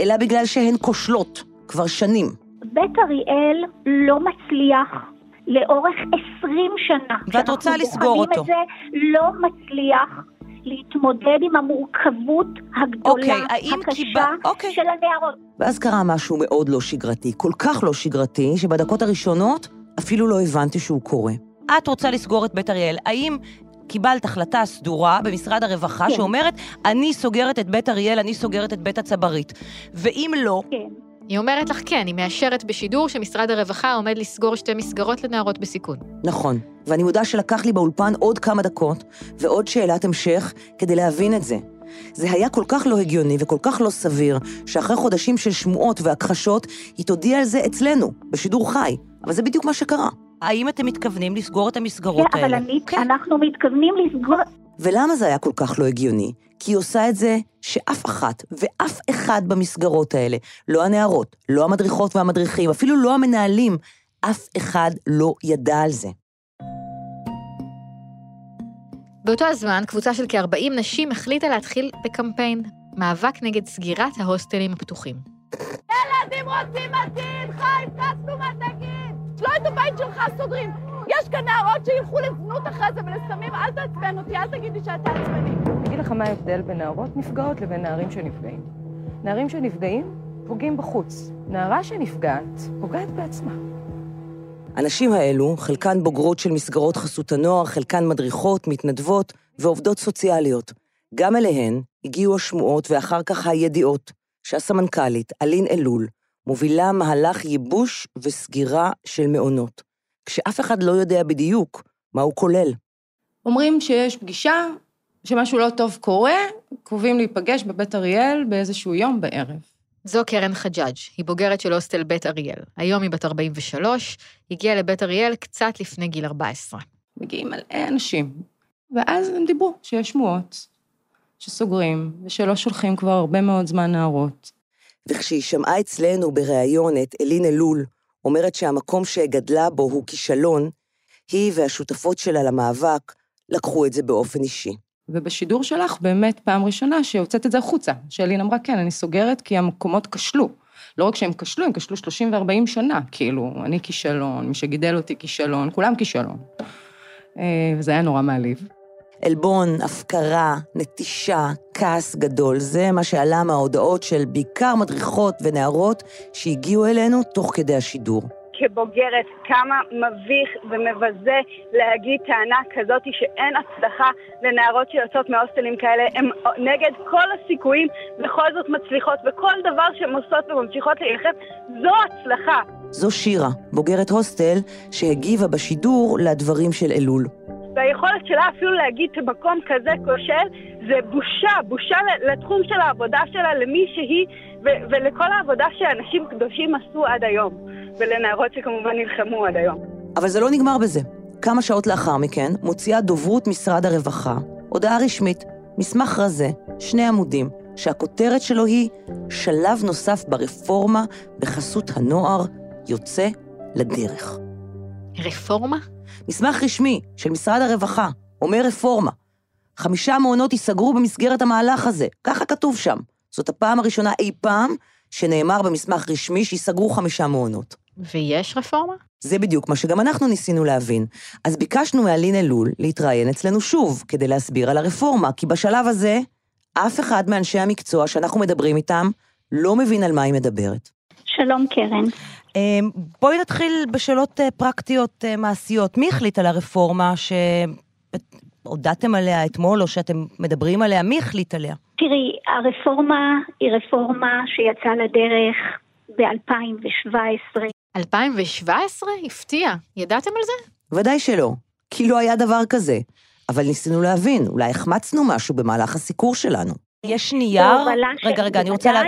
S4: אלא בגלל שהן כושלות, כבר שנים.
S12: בית אריאל לא מצליח לאורך 20 שנה.
S4: ואת רוצה לסגור אותו.
S12: את זה, לא מצליח להתמודד עם המורכבות הגדולה,
S4: אוקיי, האם
S12: הקשה
S4: קיבל... אוקיי.
S12: של הנערות.
S4: ואז קרה משהו מאוד לא שגרתי, כל כך לא שגרתי, שבדקות הראשונות אפילו לא הבנתי שהוא קורה. את רוצה לסגור את בית אריאל, האם קיבלת החלטה סדורה במשרד הרווחה כן. שאומרת, אני סוגרת את בית אריאל, אני סוגרת את בית הצברית. ואם לא,
S12: כן.
S3: היא אומרת לך כן, היא מאשרת בשידור שמשרד הרווחה עומד לסגור שתי מסגרות לנערות בסיכון.
S4: נכון, ואני מודה שלקח לי באולפן עוד כמה דקות ועוד שאלת המשך כדי להבין את זה. זה היה כל כך לא הגיוני וכל כך לא סביר, שאחרי חודשים של שמועות והכחשות, היא תודיע על זה אצלנו, בשידור חי. אבל זה בדיוק מה שקרה. האם אתם מתכוונים לסגור את המסגרות
S12: כן,
S4: האלה?
S12: אבל אני, כן. אנחנו מתכוונים לסגור...
S4: ולמה זה היה כל כך לא הגיוני? כי היא עושה את זה שאף אחת ואף אחד במסגרות האלה, לא הנערות, לא המדריכות והמדריכים, אפילו לא המנהלים, אף אחד לא ידע על זה.
S3: באותו הזמן, קבוצה של כ-40 נשים החליטה להתחיל בקמפיין, מאבק נגד סגירת ההוסטלים הפתוחים.
S13: ילדים רוצים עתיד, חיים כץ, מה תגיד? לא את הבית שלך סוגרים. יש כאן נערות שילכו לזנות אחרי זה ולסמים, אל תעצבן אותי, אל תגיד לי שאתה עצבני.
S14: אני אגיד לך מה ההבדל בין נערות נפגעות לבין נערים שנפגעים. נערים שנפגעים פוגעים בחוץ. נערה שנפגעת פוגעת בעצמה.
S4: הנשים האלו, חלקן בוגרות של מסגרות חסות הנוער, חלקן מדריכות, מתנדבות ועובדות סוציאליות. גם אליהן הגיעו השמועות ואחר כך הידיעות שהסמנכ"לית, אלין אלול, מובילה מהלך ייבוש וסגירה של מעונות, כשאף אחד לא יודע בדיוק מה הוא כולל.
S14: אומרים שיש פגישה, שמשהו לא טוב קורה, קרובים להיפגש בבית אריאל באיזשהו יום בערב.
S3: זו קרן חג'אג', היא בוגרת של הוסטל בית אריאל. היום היא בת 43, הגיעה לבית אריאל קצת לפני גיל 14.
S14: מגיעים מלא אנשים, ואז הם דיברו שיש שמועות, שסוגרים, ושלא שולחים כבר הרבה מאוד זמן נערות.
S4: וכשהיא שמעה אצלנו בריאיון את אלין אלול אומרת שהמקום שגדלה בו הוא כישלון, היא והשותפות שלה למאבק לקחו את זה באופן אישי.
S14: ובשידור שלך, באמת פעם ראשונה שהוצאת את זה החוצה, שאלין אמרה, כן, אני סוגרת כי המקומות כשלו. לא רק שהם כשלו, הם כשלו 30 ו-40 שנה, כאילו, אני כישלון, מי שגידל אותי כישלון, כולם כישלון. אה, וזה היה נורא מעליב.
S4: עלבון, הפקרה, נטישה, כעס גדול, זה מה שעלה מההודעות של בעיקר מדריכות ונערות שהגיעו אלינו תוך כדי השידור.
S11: כבוגרת, כמה מביך ומבזה להגיד טענה כזאת שאין הצלחה לנערות שיוצאות מהוסטלים כאלה, הן נגד כל הסיכויים, בכל זאת מצליחות, וכל דבר שהן עושות וממשיכות להילחם, זו הצלחה.
S4: זו שירה, בוגרת הוסטל, שהגיבה בשידור לדברים של אלול.
S11: והיכולת שלה אפילו להגיד שבמקום כזה כושל, זה בושה, בושה לתחום של העבודה שלה, למי שהיא, ו- ולכל העבודה שאנשים קדושים עשו עד היום, ולנערות שכמובן נלחמו עד היום.
S4: אבל זה לא נגמר בזה. כמה שעות לאחר מכן מוציאה דוברות משרד הרווחה הודעה רשמית, מסמך רזה, שני עמודים, שהכותרת שלו היא שלב נוסף ברפורמה בחסות הנוער יוצא לדרך.
S3: רפורמה?
S4: מסמך רשמי של משרד הרווחה אומר רפורמה. חמישה מעונות ייסגרו במסגרת המהלך הזה, ככה כתוב שם. זאת הפעם הראשונה אי פעם שנאמר במסמך רשמי שייסגרו חמישה מעונות.
S3: ויש רפורמה?
S4: זה בדיוק מה שגם אנחנו ניסינו להבין. אז ביקשנו מאלין אלול להתראיין אצלנו שוב, כדי להסביר על הרפורמה, כי בשלב הזה, אף אחד מאנשי המקצוע שאנחנו מדברים איתם לא מבין על מה היא מדברת.
S12: שלום קרן.
S4: אמ, בואי נתחיל בשאלות אה, פרקטיות אה, מעשיות. מי החליט על הרפורמה שהודעתם עליה אתמול, או שאתם מדברים עליה? מי החליט עליה?
S12: תראי, הרפורמה היא רפורמה שיצאה לדרך ב-2017.
S3: 2017? הפתיע. ידעתם על זה?
S4: ודאי שלא, כי לא היה דבר כזה. אבל ניסינו להבין, אולי החמצנו משהו במהלך הסיקור שלנו. יש נייר? רגע, רגע, אני רוצה... לה...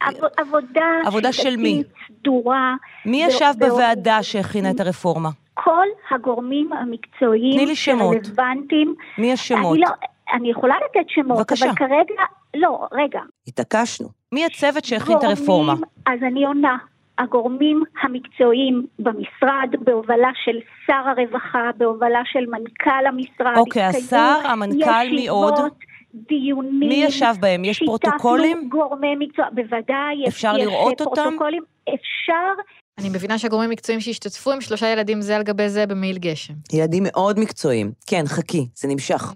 S12: עב- עבודה,
S4: עבודה של מי?
S12: סדורה.
S4: מי ישב בוועדה שהכינה את הרפורמה?
S12: כל הגורמים המקצועיים
S4: תני לי שמות.
S12: שרלוונטיים.
S4: מי השמות?
S12: אני, לא, אני יכולה לתת שמות,
S4: בבקשה.
S12: אבל כרגע, לא, רגע.
S4: התעקשנו. מי הצוות שהכין את הרפורמה?
S12: אז אני עונה. הגורמים המקצועיים במשרד, בהובלה של שר הרווחה, בהובלה של מנכ"ל המשרד.
S4: אוקיי, השר, המנכ"ל, מי עוד?
S12: ישיבות, דיונים.
S4: מי ישב בהם? יש פרוטוקולים?
S12: שיתפנו גורמי מקצוע, בוודאי.
S4: אפשר
S12: יש
S4: לראות אותם?
S12: פרוטוקולים. אפשר,
S3: אני מבינה שהגורמים המקצועיים שהשתתפו הם שלושה ילדים זה על גבי זה במעיל גשם.
S4: ילדים מאוד מקצועיים. כן, חכי, זה נמשך.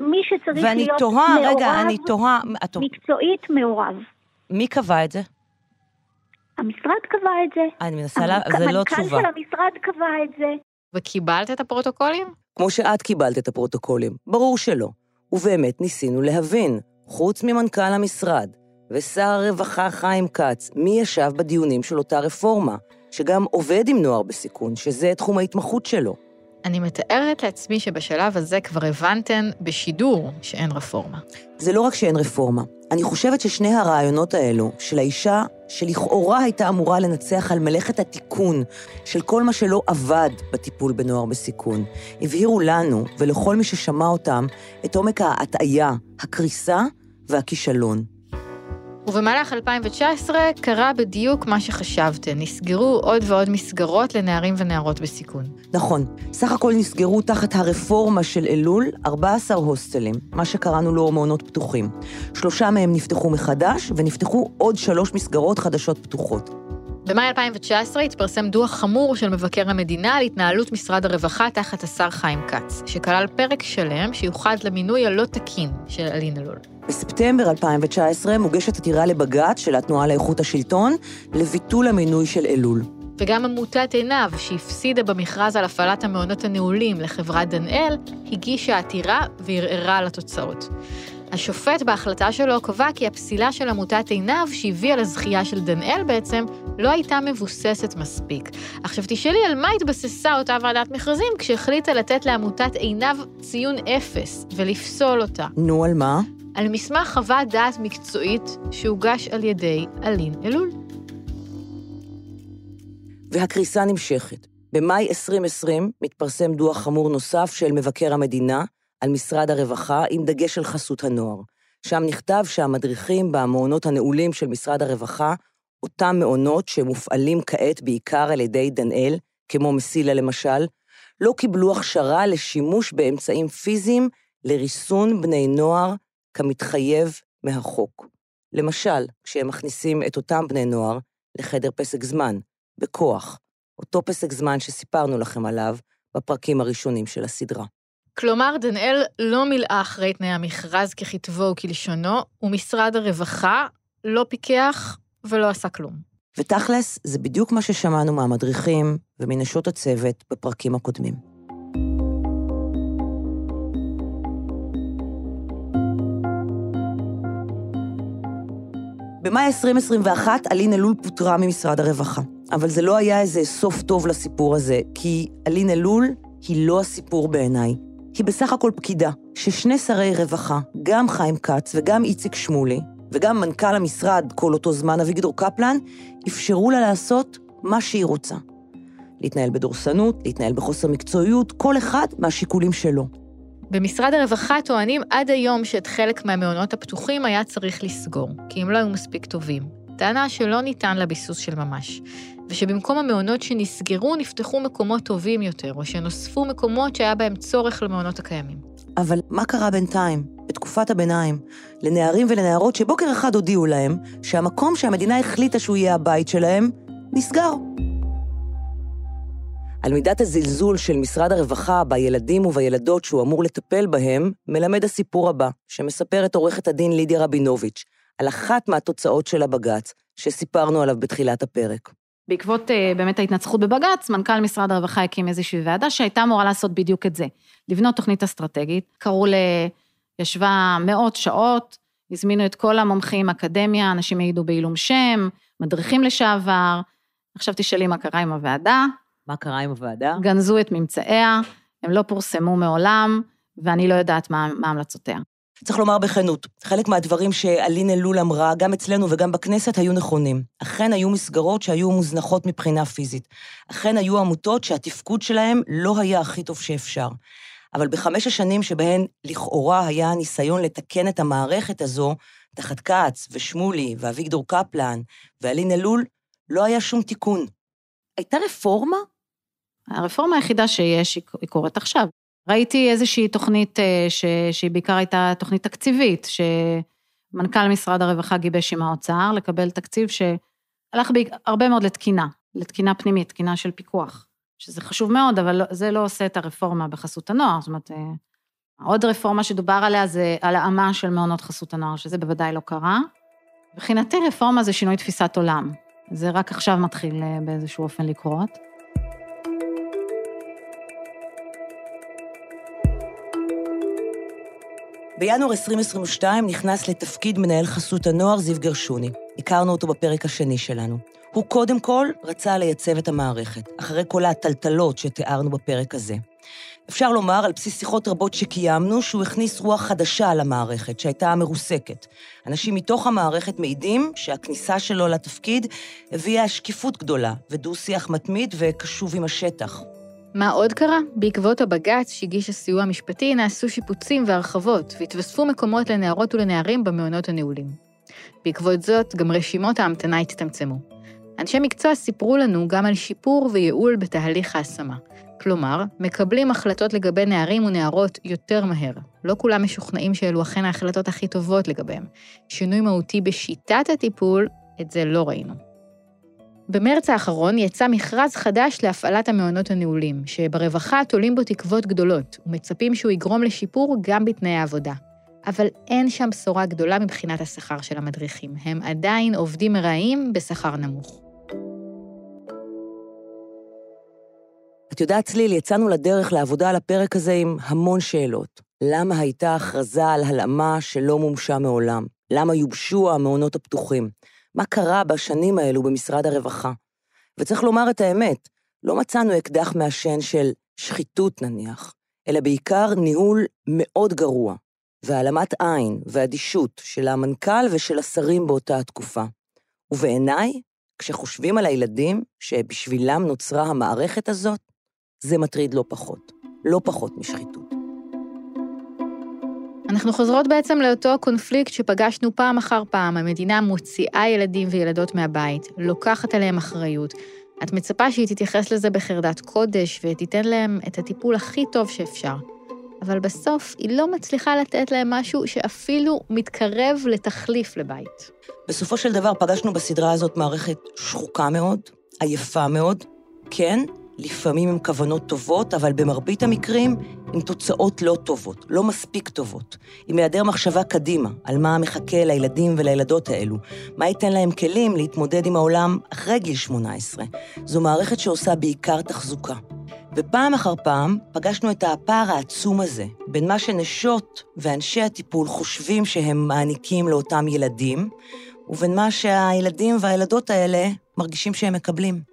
S12: מי שצריך
S4: ואני
S12: להיות
S4: תוהה,
S12: מעורב,
S4: רגע, אני תוהה, את-
S12: מקצועית מעורב.
S4: מי קבע את זה?
S12: המשרד קבע את זה.
S4: אני מנסה לה...
S12: המנכ"ל-
S4: זה לא
S12: המנכ"ל
S4: תשובה.
S12: של המשרד קבע את זה.
S3: וקיבלת את הפרוטוקולים?
S4: כמו שאת קיבלת את הפרוטוקולים. ברור שלא. ובאמת ניסינו להבין, חוץ ממנכ"ל המשרד ושר הרווחה חיים כץ, מי ישב בדיונים של אותה רפורמה, שגם עובד עם נוער בסיכון, שזה תחום ההתמחות שלו.
S3: אני מתארת לעצמי שבשלב הזה כבר הבנתן בשידור שאין רפורמה.
S4: זה לא רק שאין רפורמה, אני חושבת ששני הרעיונות האלו, של האישה שלכאורה הייתה אמורה לנצח על מלאכת התיקון של כל מה שלא עבד בטיפול בנוער בסיכון, הבהירו לנו ולכל מי ששמע אותם את עומק ההטעיה, הקריסה והכישלון.
S3: ובמהלך 2019 קרה בדיוק מה שחשבתן, נסגרו עוד ועוד מסגרות לנערים ונערות בסיכון.
S4: נכון, סך הכל נסגרו תחת הרפורמה של אלול 14 הוסטלים, מה שקראנו לו מעונות פתוחים. שלושה מהם נפתחו מחדש, ונפתחו עוד שלוש מסגרות חדשות פתוחות.
S3: במאי 2019 התפרסם דוח חמור של מבקר המדינה על התנהלות משרד הרווחה תחת השר חיים כץ, שכלל פרק שלם שיוחד למינוי הלא תקין של אלין אלול.
S4: בספטמבר 2019 מוגשת עתירה לבג"ץ של התנועה לאיכות השלטון לביטול המינוי של אלול.
S3: וגם עמותת עינב, שהפסידה במכרז על הפעלת המעונות הנעולים לחברת דנאל, הגישה עתירה וערערה על התוצאות. השופט בהחלטה שלו קבע כי הפסילה של עמותת עינב, שהביאה לזכייה של דנאל בעצם, לא הייתה מבוססת מספיק. עכשיו תשאלי על מה התבססה אותה ועדת מכרזים כשהחליטה לתת לעמותת עינב ציון אפס ולפסול אותה.
S4: נו, על מה?
S3: על מסמך חוות דעת מקצועית שהוגש על ידי אלין אלול.
S4: והקריסה נמשכת. במאי 2020 מתפרסם דוח חמור נוסף של מבקר המדינה על משרד הרווחה, עם דגש על חסות הנוער. שם נכתב שהמדריכים במעונות הנעולים של משרד הרווחה, אותם מעונות שמופעלים כעת בעיקר על ידי דנאל, כמו מסילה למשל, לא קיבלו הכשרה לשימוש באמצעים פיזיים לריסון בני נוער כמתחייב מהחוק. למשל, כשהם מכניסים את אותם בני נוער לחדר פסק זמן, בכוח, אותו פסק זמן שסיפרנו לכם עליו בפרקים הראשונים של הסדרה.
S3: כלומר, דנאל לא מילאה אחרי תנאי המכרז ככתבו וכלשונו, ומשרד הרווחה לא פיקח ולא עשה כלום.
S4: ותכלס, זה בדיוק מה ששמענו מהמדריכים ומנשות הצוות בפרקים הקודמים. במאי 2021 אלין אלול פוטרה ממשרד הרווחה. אבל זה לא היה איזה סוף טוב לסיפור הזה, כי אלין אלול היא לא הסיפור בעיניי. היא בסך הכל פקידה, ששני שרי רווחה, גם חיים כץ וגם איציק שמולי, וגם מנכ"ל המשרד כל אותו זמן, אביגדור קפלן, אפשרו לה לעשות מה שהיא רוצה. להתנהל בדורסנות, להתנהל בחוסר מקצועיות, כל אחד מהשיקולים שלו.
S3: במשרד הרווחה טוענים עד היום שאת חלק מהמעונות הפתוחים היה צריך לסגור, כי הם לא היו מספיק טובים. טענה שלא ניתן לה ביסוס של ממש, ושבמקום המעונות שנסגרו נפתחו מקומות טובים יותר, או שנוספו מקומות שהיה בהם צורך למעונות הקיימים.
S4: אבל מה קרה בינתיים, בתקופת הביניים, לנערים ולנערות שבוקר אחד הודיעו להם שהמקום שהמדינה החליטה שהוא יהיה הבית שלהם, נסגר. על מידת הזלזול של משרד הרווחה בילדים ובילדות שהוא אמור לטפל בהם, מלמד הסיפור הבא, שמספרת עורכת הדין לידיה רבינוביץ', על אחת מהתוצאות של הבג"ץ, שסיפרנו עליו בתחילת הפרק.
S5: בעקבות uh, באמת ההתנצחות בבג"ץ, מנכ"ל משרד הרווחה הקים איזושהי ועדה שהייתה אמורה לעשות בדיוק את זה, לבנות תוכנית אסטרטגית. קראו ל... ישבה מאות שעות, הזמינו את כל המומחים, אקדמיה, אנשים העידו בעילום שם, מדריכים לשעבר. עכשיו תשאלי מה קרה עם הוועדה.
S4: מה קרה עם הוועדה?
S5: גנזו את ממצאיה, הם לא פורסמו מעולם, ואני לא יודעת מה, מה המלצותיה.
S4: צריך לומר בכנות, חלק מהדברים שאלין אלול אמרה, גם אצלנו וגם בכנסת, היו נכונים. אכן היו מסגרות שהיו מוזנחות מבחינה פיזית. אכן היו עמותות שהתפקוד שלהן לא היה הכי טוב שאפשר. אבל בחמש השנים שבהן לכאורה היה ניסיון לתקן את המערכת הזו, תחת כץ ושמולי ואביגדור קפלן ואלין אלול, לא היה שום תיקון. הייתה רפורמה?
S5: הרפורמה היחידה שיש, היא קורית עכשיו. ראיתי איזושהי תוכנית אה, ש, שהיא בעיקר הייתה תוכנית תקציבית, שמנכ"ל משרד הרווחה גיבש עם האוצר לקבל תקציב שהלך הרבה מאוד לתקינה, לתקינה פנימית, תקינה של פיקוח, שזה חשוב מאוד, אבל לא, זה לא עושה את הרפורמה בחסות הנוער, זאת אומרת, אה, עוד רפורמה שדובר עליה זה הלאמה של מעונות חסות הנוער, שזה בוודאי לא קרה. מבחינתי רפורמה זה שינוי תפיסת עולם. זה רק עכשיו מתחיל אה, באיזשהו אופן לקרות.
S4: בינואר 2022 נכנס לתפקיד מנהל חסות הנוער זיו גרשוני. הכרנו אותו בפרק השני שלנו. הוא קודם כל רצה לייצב את המערכת, אחרי כל הטלטלות שתיארנו בפרק הזה. אפשר לומר, על בסיס שיחות רבות שקיימנו, שהוא הכניס רוח חדשה למערכת, שהייתה מרוסקת. אנשים מתוך המערכת מעידים שהכניסה שלו לתפקיד הביאה שקיפות גדולה ודו-שיח מתמיד וקשוב עם השטח.
S3: מה עוד קרה? בעקבות הבג"ץ שהגיש הסיוע המשפטי נעשו שיפוצים והרחבות, והתווספו מקומות לנערות ולנערים במעונות הנעולים. בעקבות זאת, גם רשימות ההמתנה הצטמצמו. אנשי מקצוע סיפרו לנו גם על שיפור וייעול בתהליך ההשמה. כלומר, מקבלים החלטות לגבי נערים ונערות יותר מהר. לא כולם משוכנעים שאלו אכן ההחלטות הכי טובות לגביהם. שינוי מהותי בשיטת הטיפול, את זה לא ראינו. במרץ האחרון יצא מכרז חדש להפעלת המעונות הנעולים, שברווחה תולים בו תקוות גדולות, ומצפים שהוא יגרום לשיפור גם בתנאי העבודה. אבל אין שם בשורה גדולה מבחינת השכר של המדריכים. הם עדיין עובדים ארעיים בשכר נמוך.
S4: את יודעת, צליל, יצאנו לדרך לעבודה על הפרק הזה עם המון שאלות. למה הייתה הכרזה על הלאמה שלא מומשה מעולם? למה יובשו המעונות הפתוחים? מה קרה בשנים האלו במשרד הרווחה? וצריך לומר את האמת, לא מצאנו אקדח מעשן של שחיתות נניח, אלא בעיקר ניהול מאוד גרוע, והעלמת עין ואדישות של המנכ"ל ושל השרים באותה התקופה. ובעיניי, כשחושבים על הילדים שבשבילם נוצרה המערכת הזאת, זה מטריד לא פחות, לא פחות משחיתות.
S3: אנחנו חוזרות בעצם לאותו קונפליקט שפגשנו פעם אחר פעם. המדינה מוציאה ילדים וילדות מהבית, לוקחת עליהם אחריות, את מצפה שהיא תתייחס לזה בחרדת קודש ותיתן להם את הטיפול הכי טוב שאפשר. אבל בסוף היא לא מצליחה לתת להם משהו שאפילו מתקרב לתחליף לבית.
S4: בסופו של דבר פגשנו בסדרה הזאת מערכת שחוקה מאוד, עייפה מאוד, כן, לפעמים עם כוונות טובות, אבל במרבית המקרים עם תוצאות לא טובות, לא מספיק טובות, עם היעדר מחשבה קדימה על מה מחכה לילדים ולילדות האלו, מה ייתן להם כלים להתמודד עם העולם אחרי גיל 18. זו מערכת שעושה בעיקר תחזוקה. ופעם אחר פעם פגשנו את הפער העצום הזה בין מה שנשות ואנשי הטיפול חושבים שהם מעניקים לאותם ילדים, ובין מה שהילדים והילדות האלה מרגישים שהם מקבלים.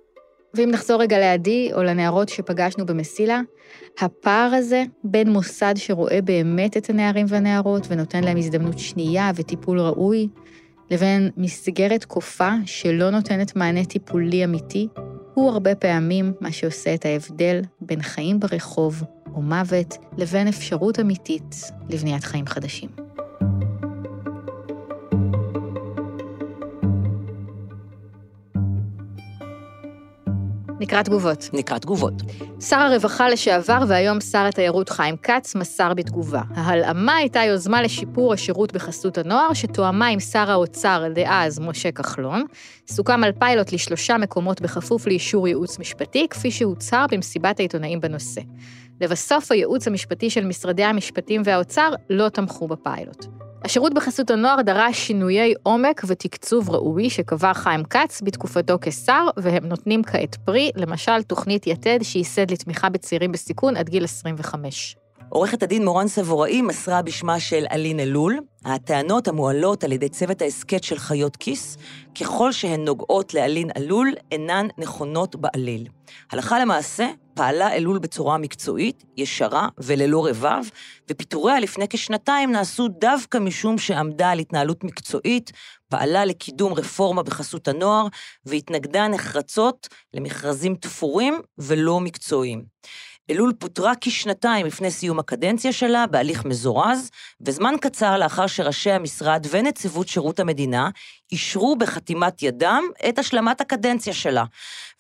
S3: ואם נחזור רגע לעדי או לנערות שפגשנו במסילה, הפער הזה בין מוסד שרואה באמת את הנערים והנערות ונותן להם הזדמנות שנייה וטיפול ראוי, לבין מסגרת כופה שלא נותנת מענה טיפולי אמיתי, הוא הרבה פעמים מה שעושה את ההבדל בין חיים ברחוב או מוות לבין אפשרות אמיתית לבניית חיים חדשים. נקרא תגובות.
S4: נקרא תגובות.
S3: שר הרווחה לשעבר והיום שר התיירות חיים כץ מסר בתגובה. ההלאמה הייתה יוזמה לשיפור השירות בחסות הנוער, שתואמה עם שר האוצר דאז משה כחלון. סוכם על פיילוט לשלושה מקומות בכפוף לאישור ייעוץ משפטי, כפי שהוצהר במסיבת העיתונאים בנושא. לבסוף, הייעוץ המשפטי של משרדי המשפטים והאוצר לא תמכו בפיילוט. השירות בחסות הנוער דרש שינויי עומק ותקצוב ראוי שקבע חיים כץ בתקופתו כשר, והם נותנים כעת פרי, למשל תוכנית יתד שייסד לתמיכה בצעירים בסיכון עד גיל 25.
S4: עורכת הדין מורן סבוראי מסרה בשמה של אלין אלול, הטענות המועלות על ידי צוות ההסכת של חיות כיס, ככל שהן נוגעות לאלין אלול, אינן נכונות בעליל. הלכה למעשה, פעלה אלול בצורה מקצועית, ישרה וללא רבב, ופיטוריה לפני כשנתיים נעשו דווקא משום שעמדה על התנהלות מקצועית, פעלה לקידום רפורמה בחסות הנוער, והתנגדה נחרצות למכרזים תפורים ולא מקצועיים. אלול פוטרה כשנתיים לפני סיום הקדנציה שלה בהליך מזורז, וזמן קצר לאחר שראשי המשרד ונציבות שירות המדינה אישרו בחתימת ידם את השלמת הקדנציה שלה,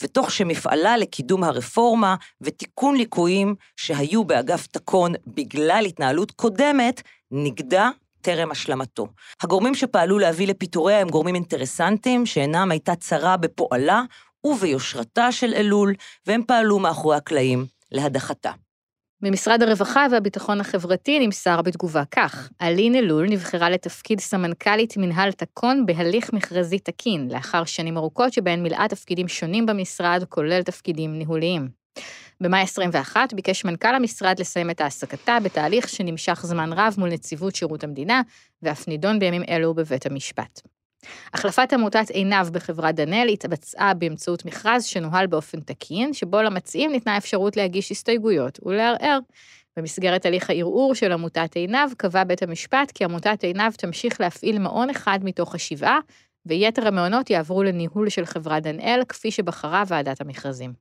S4: ותוך שמפעלה לקידום הרפורמה ותיקון ליקויים שהיו באגף תקון בגלל התנהלות קודמת, נגדה טרם השלמתו. הגורמים שפעלו להביא לפיטוריה הם גורמים אינטרסנטיים, שאינם הייתה צרה בפועלה וביושרתה של אלול, והם פעלו מאחורי הקלעים להדחתה.
S3: ממשרד הרווחה והביטחון החברתי נמסר בתגובה כך: אלין אלול נבחרה לתפקיד סמנכ"לית מנהל תקון בהליך מכרזי תקין, לאחר שנים ארוכות שבהן מילאה תפקידים שונים במשרד, כולל תפקידים ניהוליים. במאי 21 ביקש מנכ"ל המשרד לסיים את העסקתה בתהליך שנמשך זמן רב מול נציבות שירות המדינה, ואף נידון בימים אלו בבית המשפט. החלפת עמותת עינב בחברת דנאל התבצעה באמצעות מכרז שנוהל באופן תקין, שבו למציעים ניתנה אפשרות להגיש הסתייגויות ולערער. במסגרת הליך הערעור של עמותת עינב, קבע בית המשפט כי עמותת עינב תמשיך להפעיל מעון אחד מתוך השבעה, ויתר המעונות יעברו לניהול של חברת דנאל, כפי שבחרה ועדת המכרזים.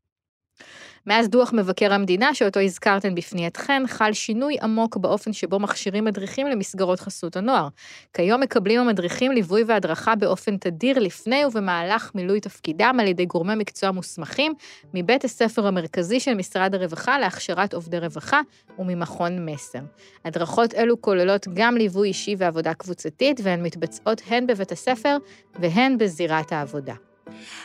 S3: מאז דוח מבקר המדינה, שאותו הזכרתן בפנייתכן, חל שינוי עמוק באופן שבו מכשירים מדריכים למסגרות חסות הנוער. כיום מקבלים המדריכים ליווי והדרכה באופן תדיר לפני ובמהלך מילוי תפקידם על ידי גורמי מקצוע מוסמכים מבית הספר המרכזי של משרד הרווחה להכשרת עובדי רווחה וממכון מסר. הדרכות אלו כוללות גם ליווי אישי ועבודה קבוצתית, והן מתבצעות הן בבית הספר והן בזירת העבודה.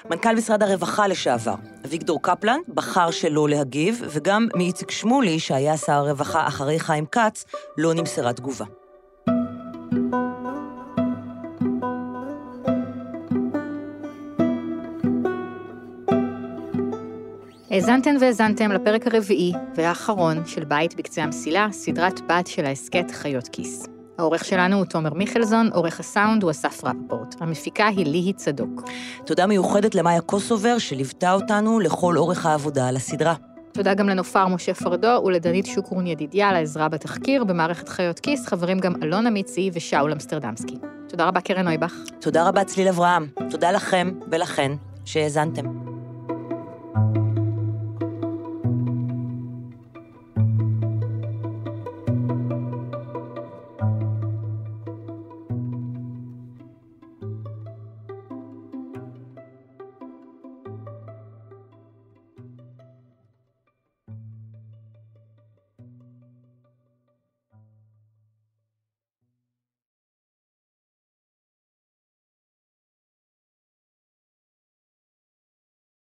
S4: מנכ"ל משרד הרווחה לשעבר, אביגדור קפלן, בחר שלא להגיב, וגם מאיציק שמולי, שהיה שר הרווחה אחרי חיים כץ, לא נמסרה תגובה.
S3: האזנתן והאזנתם לפרק הרביעי והאחרון של בית בקצה המסילה, סדרת בת של ההסכת חיות כיס. העורך שלנו הוא תומר מיכלזון, עורך הסאונד הוא אסף רפפורט. המפיקה היא ליהי צדוק.
S4: תודה מיוחדת למאיה קוסובר, שליוותה אותנו לכל אורך העבודה על הסדרה.
S3: תודה גם לנופר משה פרדו ולדנית שוקרון ידידיה על העזרה בתחקיר. במערכת חיות כיס חברים גם אלונה מיצי ושאול אמסטרדמסקי. תודה רבה, קרן נויבך.
S4: תודה רבה, צליל אברהם. תודה לכם ולכן שהאזנתם.